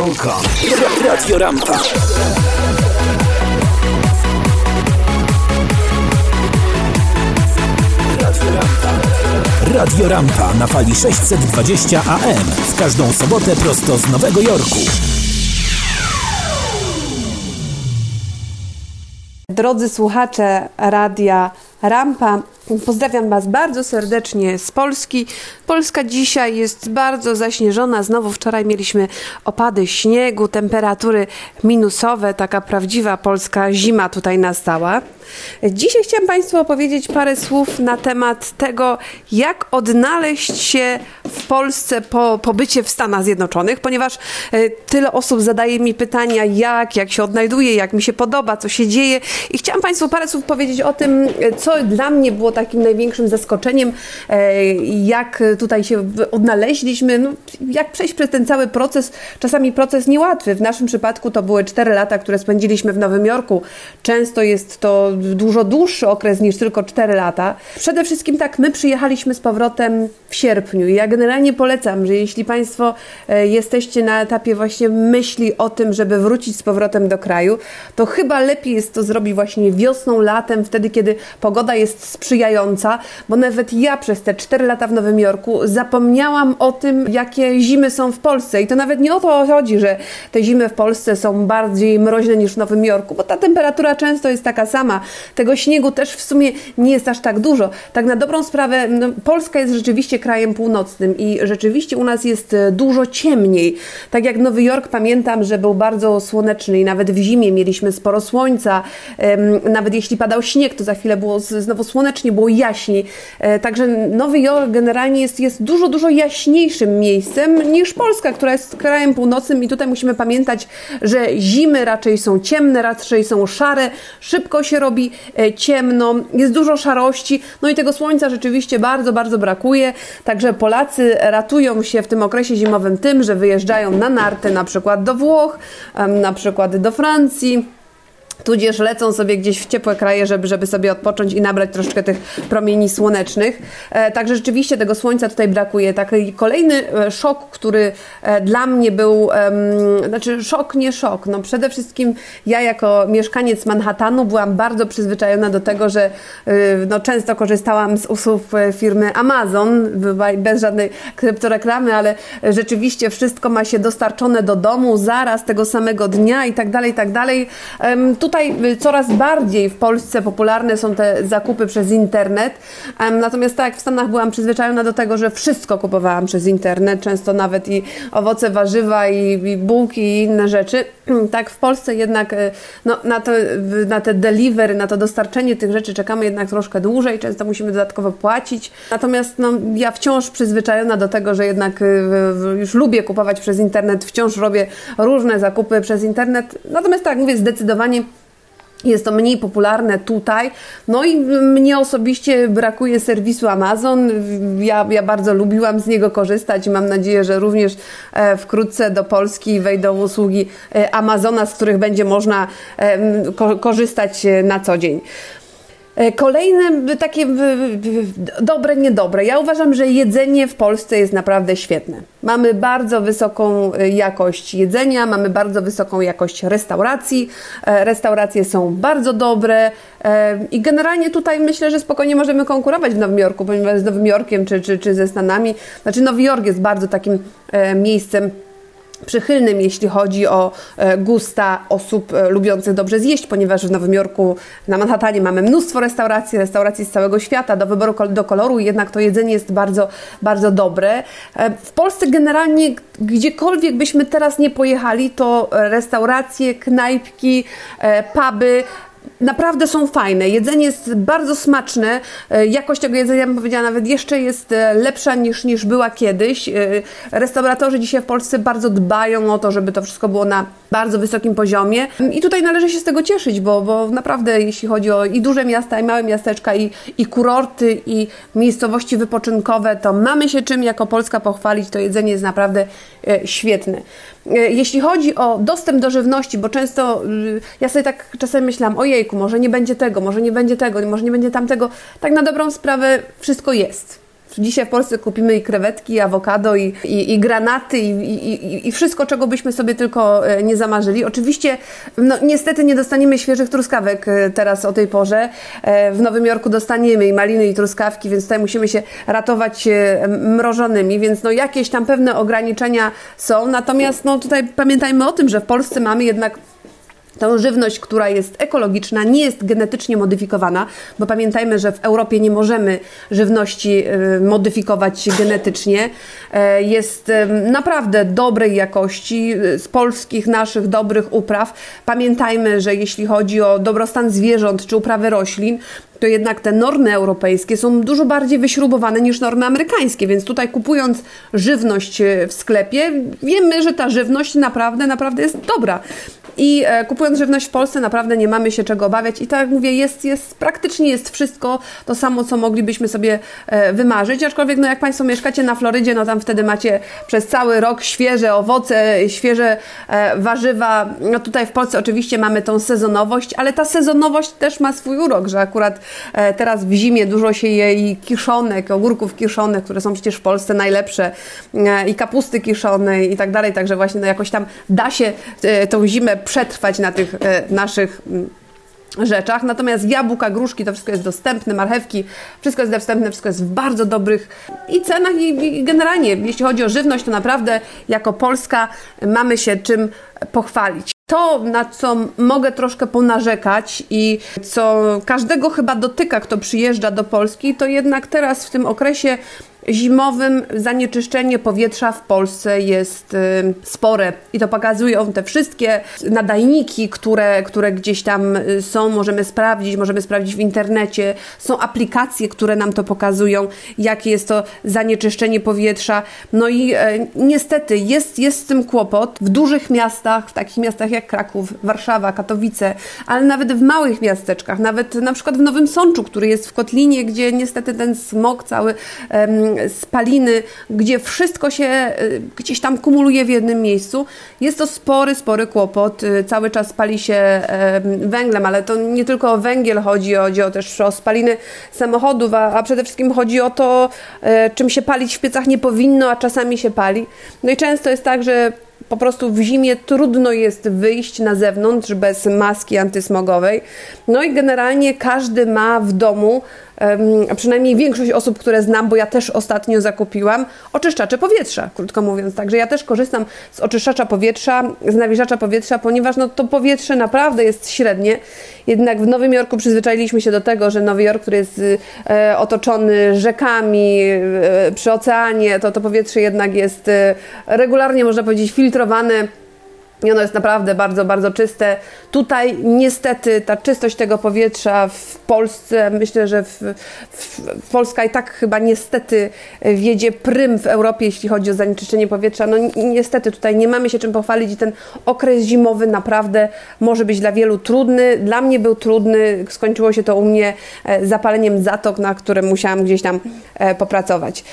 Polka. Radio Rampa. Radio Rampa. Radio Rampa na fali 620 AM. W każdą sobotę prosto z Nowego Jorku. Drodzy słuchacze Radia Rampa, pozdrawiam Was bardzo serdecznie z Polski. Polska dzisiaj jest bardzo zaśnieżona. Znowu wczoraj mieliśmy opady śniegu, temperatury minusowe. Taka prawdziwa polska zima tutaj nastała. Dzisiaj chciałam Państwu opowiedzieć parę słów na temat tego, jak odnaleźć się w Polsce po pobycie w Stanach Zjednoczonych, ponieważ e, tyle osób zadaje mi pytania, jak, jak się odnajduję, jak mi się podoba, co się dzieje. I chciałam Państwu parę słów powiedzieć o tym, co dla mnie było takim największym zaskoczeniem, e, jak tutaj się odnaleźliśmy, no, jak przejść przez ten cały proces, czasami proces niełatwy. W naszym przypadku to były 4 lata, które spędziliśmy w Nowym Jorku. Często jest to dużo dłuższy okres niż tylko 4 lata. Przede wszystkim tak, my przyjechaliśmy z powrotem w sierpniu ja generalnie polecam, że jeśli Państwo e, jesteście na etapie właśnie myśli o tym, żeby wrócić z powrotem do kraju, to chyba lepiej jest to zrobić właśnie wiosną, latem, wtedy kiedy pogoda jest sprzyjająca, bo nawet ja przez te 4 lata w Nowym Jorku zapomniałam o tym, jakie zimy są w Polsce i to nawet nie o to chodzi, że te zimy w Polsce są bardziej mroźne niż w Nowym Jorku, bo ta temperatura często jest taka sama. Tego śniegu też w sumie nie jest aż tak dużo. Tak na dobrą sprawę, no, Polska jest rzeczywiście krajem północnym i rzeczywiście u nas jest e, dużo ciemniej. Tak jak Nowy Jork pamiętam, że był bardzo słoneczny i nawet w zimie mieliśmy sporo słońca. Nawet jeśli padał śnieg, to za chwilę było znowu słonecznie, było jaśniej. E, także Nowy Jork generalnie jest, jest dużo, dużo jaśniejszym miejscem niż Polska, która jest krajem północnym i tutaj musimy pamiętać, że zimy raczej są ciemne, raczej są szare, szybko się robi e, ciemno, jest dużo szarości, no i tego słońca rzeczywiście bardzo, bardzo brakuje, także Polacy ratują się w tym okresie zimowym tym, że wyjeżdżają na narty na przykład do Włoch, na przykład do Francji, tudzież lecą sobie gdzieś w ciepłe kraje, żeby, żeby sobie odpocząć i nabrać troszeczkę tych promieni słonecznych. E, także rzeczywiście tego słońca tutaj brakuje. Taki kolejny e, szok, który e, dla mnie był, znaczy szok, nie szok. No przede wszystkim ja jako mieszkaniec Manhattanu byłam bardzo przyzwyczajona do tego, że e, no, często korzystałam z usług e, firmy Amazon, bez żadnej kryptoreklamy, ale rzeczywiście wszystko ma się dostarczone do domu zaraz tego samego dnia i tak dalej, i tak dalej. Tutaj tutaj y, coraz bardziej w Polsce popularne są te zakupy przez internet. Natomiast tak jak w Stanach byłam przyzwyczajona do tego, że wszystko kupowałam przez internet, często nawet i owoce, warzywa, i, i bułki i inne rzeczy. Tak w Polsce jednak y, no, na, to, na te delivery, na to dostarczenie tych rzeczy czekamy jednak troszkę dłużej, często musimy dodatkowo płacić. Natomiast no, ja wciąż przyzwyczajona do tego, że jednak y, już lubię kupować przez internet, wciąż robię różne zakupy przez internet. Natomiast tak mówię, zdecydowanie jest to mniej popularne tutaj. No i mnie osobiście brakuje serwisu Amazon. Ja, ja bardzo lubiłam z niego korzystać i mam nadzieję, że również e, wkrótce do Polski wejdą usługi e, Amazona, z których będzie można korzystać e, na co dzień. E, kolejne takie dobre, niedobre. Ja uważam, że jedzenie w Polsce jest naprawdę świetne. Mamy bardzo wysoką e, jakość jedzenia, mamy bardzo wysoką jakość restauracji. E, restauracje są bardzo dobre i generalnie tutaj myślę, że spokojnie możemy konkurować w Nowym Jorku, ponieważ z Nowym Jorkiem czy, czy, czy ze Stanami. Znaczy Nowy Jork jest bardzo takim miejscem przychylnym, jeśli chodzi o e, gusta osób e, lubiących dobrze zjeść, ponieważ w Nowym Jorku, na Manhattanie mamy mnóstwo restauracji, restauracji z całego świata, do wyboru do koloru, jednak to jedzenie jest bardzo, bardzo dobre. E, w Polsce generalnie, gdziekolwiek byśmy teraz nie pojechali, to restauracje, knajpki, puby naprawdę są fajne. Jedzenie jest bardzo smaczne. E, jakość tego jedzenia, bym powiedziała, nawet jeszcze jest e, lepsza niż, niż była kiedyś. E, restauratorzy dzisiaj w Polsce bardzo dbają o to, żeby to wszystko było na bardzo wysokim poziomie. I tutaj należy się z tego cieszyć, bo, bo naprawdę jeśli chodzi o i duże miasta, i małe miasteczka, i, i kurorty, i miejscowości wypoczynkowe, to mamy się czym jako Polska pochwalić. To jedzenie jest naprawdę świetne. Jeśli chodzi o dostęp do żywności, bo często y, ja sobie tak czasem myślałam, ojej, ojejku, może nie będzie tego, może nie będzie tego, może nie będzie tamtego. Tak na dobrą sprawę wszystko jest. Dzisiaj w Polsce kupimy i krewetki, i awokado, i, i, i granaty, i, i, i, wszystko, czego byśmy sobie tylko e, nie zamarzyli. Oczywiście, no, niestety nie dostaniemy świeżych truskawek e, teraz o tej porze. E, w Nowym Jorku dostaniemy i maliny, i truskawki, więc tutaj musimy się ratować mrożonymi, więc no, jakieś tam pewne ograniczenia są. Natomiast no, tutaj pamiętajmy o tym, że w Polsce mamy jednak tą żywność, która jest ekologiczna, nie jest genetycznie modyfikowana, bo pamiętajmy, że w Europie nie możemy żywności y, modyfikować genetycznie. E, jest naprawdę dobrej jakości y, z polskich naszych dobrych upraw. Pamiętajmy, że jeśli chodzi o dobrostan zwierząt czy uprawy roślin, to jednak te normy europejskie są dużo bardziej wyśrubowane niż normy amerykańskie, więc tutaj kupując żywność e, w sklepie, wiemy, że ta żywność naprawdę, naprawdę jest dobra. I e, kupując żywność w Polsce naprawdę nie mamy się czego obawiać i tak jak mówię, jest, jest praktycznie jest wszystko to samo, co moglibyśmy sobie e, wymarzyć, aczkolwiek no jak Państwo mieszkacie na Florydzie, no tam wtedy macie przez cały rok świeże owoce, świeże warzywa. No tutaj w Polsce oczywiście mamy tą sezonowość, ale ta sezonowość też ma swój urok, że akurat E, teraz w zimie dużo się je i kiszonek, ogórków kiszonych, które są przecież w Polsce najlepsze, e, i kapusty kiszonej i tak dalej. Także właśnie no jakoś tam da się e, tą zimę przetrwać na tych naszych mm, rzeczach. Natomiast jabłka, gruszki, to wszystko jest dostępne, marchewki, wszystko jest dostępne, wszystko jest w bardzo dobrych i cenach i, i generalnie, jeśli chodzi o żywność, to naprawdę jako Polska mamy się czym pochwalić. To, na co mogę troszkę ponarzekać i co każdego chyba dotyka, kto przyjeżdża do Polski, to jednak teraz w tym okresie zimowym zanieczyszczenie powietrza w Polsce jest y, spore i to pokazują te wszystkie nadajniki, które, które gdzieś tam y, są, możemy sprawdzić, możemy sprawdzić w internecie. Są aplikacje, które nam to pokazują, jakie jest to zanieczyszczenie powietrza. No i e, niestety jest, jest z tym kłopot w dużych miastach, w takich miastach jak Kraków, Warszawa, Katowice, ale nawet w małych miasteczkach, nawet na przykład w Nowym Sączu, który jest w Kotlinie, gdzie niestety ten smog cały spaliny, gdzie wszystko się y, gdzieś tam kumuluje w jednym miejscu. Jest to spory, spory kłopot. Y, cały czas pali się węglem, ale to nie tylko o węgiel chodzi, chodzi też o spaliny samochodów, a, a przede wszystkim chodzi o to, e, czym się palić w piecach nie powinno, a czasami się pali. No i często jest tak, że po prostu w zimie trudno jest wyjść na zewnątrz bez maski antysmogowej. No i generalnie każdy ma w domu przynajmniej większość osób, które znam, bo ja też ostatnio zakupiłam oczyszczacze powietrza, krótko mówiąc. Także ja też korzystam z oczyszczacza powietrza, z nawilżacza powietrza, ponieważ no, to powietrze naprawdę jest średnie. Jednak w Nowym Jorku przyzwyczailiśmy się do tego, że Nowy Jork, który jest e, otoczony rzekami e, przy oceanie, to to powietrze jednak jest e, regularnie, można powiedzieć, filtrowane i ono jest naprawdę bardzo, bardzo czyste. Tutaj niestety ta czystość tego powietrza w Polsce, myślę, że w, w, Polska i tak chyba niestety wiedzie prym w Europie, jeśli chodzi o zanieczyszczenie powietrza. No niestety tutaj nie mamy się czym pochwalić i ten okres zimowy naprawdę może być dla wielu trudny. Dla mnie był trudny, skończyło się to u mnie e, zapaleniem zatok, na którym musiałam gdzieś tam e, popracować.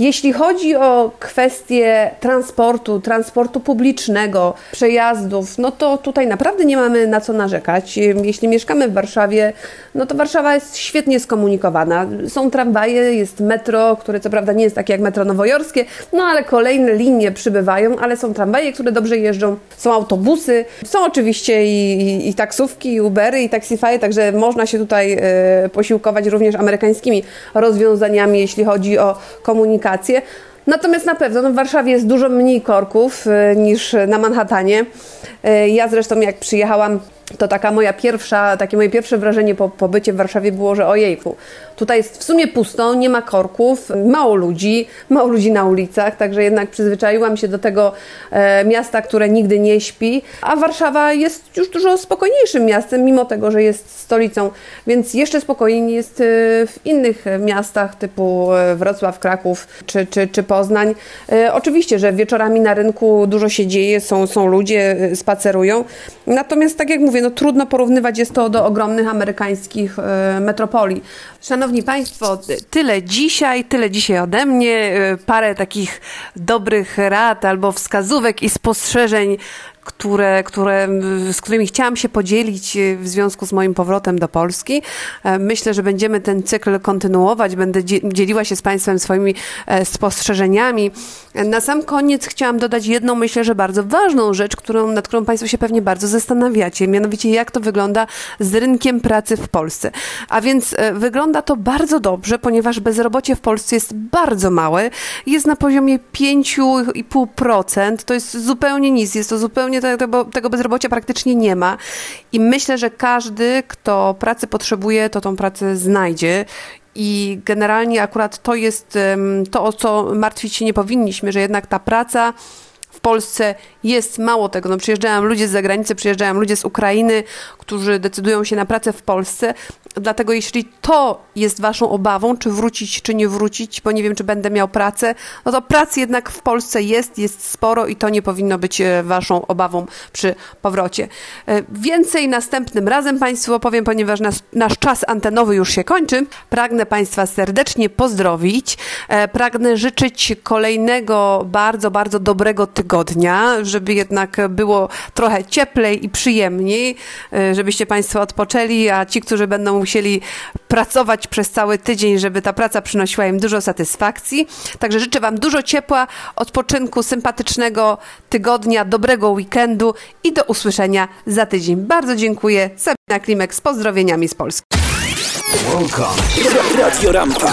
Jeśli chodzi o kwestię transportu, transportu publicznego, przejazdów, no to tutaj naprawdę nie mamy na co narzekać. Jeśli mieszkamy w Warszawie, no to Warszawa jest świetnie skomunikowana. Są tramwaje, jest metro, które co prawda nie jest takie jak metro nowojorskie, no ale kolejne linie przybywają, ale są tramwaje, które dobrze jeżdżą, są autobusy, są oczywiście i, i, i taksówki, i Ubery, i Taxify, także można się tutaj y, posiłkować również amerykańskimi rozwiązaniami, jeśli chodzi o komunikację komunikację. Natomiast na pewno no w Warszawie jest dużo mniej korków y, niż na Manhattanie. Y, ja zresztą jak przyjechałam to taka moja pierwsza, takie moje pierwsze wrażenie po pobycie w Warszawie było, że ojejku, tutaj jest w sumie pusto, nie ma korków, mało ludzi, mało ludzi na ulicach, także jednak przyzwyczaiłam się do tego e, miasta, które nigdy nie śpi, a Warszawa jest już dużo spokojniejszym miastem, mimo tego, że jest stolicą, więc jeszcze spokojniej jest e, w innych miastach typu e, Wrocław, Kraków czy, czy, czy Poznań. E, oczywiście, że wieczorami na rynku dużo się dzieje, są, są ludzie, e, spacerują, natomiast tak jak mówię, no trudno porównywać jest to do ogromnych amerykańskich e, metropolii. Szanowni Państwo, tyle dzisiaj, tyle dzisiaj ode mnie. E, parę takich dobrych rad albo wskazówek i spostrzeżeń które, które, z którymi chciałam się podzielić w związku z moim powrotem do Polski. Myślę, że będziemy ten cykl kontynuować. Będę dzieliła się z Państwem swoimi spostrzeżeniami. Na sam koniec chciałam dodać jedną, myślę, że bardzo ważną rzecz, którą, nad którą Państwo się pewnie bardzo zastanawiacie, mianowicie jak to wygląda z rynkiem pracy w Polsce. A więc wygląda to bardzo dobrze, ponieważ bezrobocie w Polsce jest bardzo małe. Jest na poziomie 5,5%. To jest zupełnie nic. Jest to zupełnie tego, tego bezrobocia praktycznie nie ma. I myślę, że każdy, kto pracy potrzebuje, to tą pracę znajdzie. I generalnie akurat to jest to, o co martwić się nie powinniśmy, że jednak ta praca w Polsce jest mało tego. No, przyjeżdżają ludzie z zagranicy, przyjeżdżają ludzie z Ukrainy, którzy decydują się na pracę w Polsce. Dlatego jeśli to jest waszą obawą, czy wrócić, czy nie wrócić, bo nie wiem, czy będę miał pracę, no to pracy jednak w Polsce jest, jest sporo i to nie powinno być e, waszą obawą przy powrocie. E, więcej następnym razem Państwu opowiem, ponieważ nas, nasz czas antenowy już się kończy. Pragnę Państwa serdecznie pozdrowić. E, pragnę życzyć kolejnego bardzo, bardzo dobrego tygodnia, żeby jednak było trochę cieplej i przyjemniej, żebyście Państwo odpoczęli, a ci, którzy będą musieli pracować przez cały tydzień, żeby ta praca przynosiła im dużo satysfakcji. Także życzę Wam dużo ciepła, odpoczynku, sympatycznego tygodnia, dobrego weekendu i do usłyszenia za tydzień. Bardzo dziękuję. Sabina Klimek z pozdrowieniami z Polski. Radio Rampa.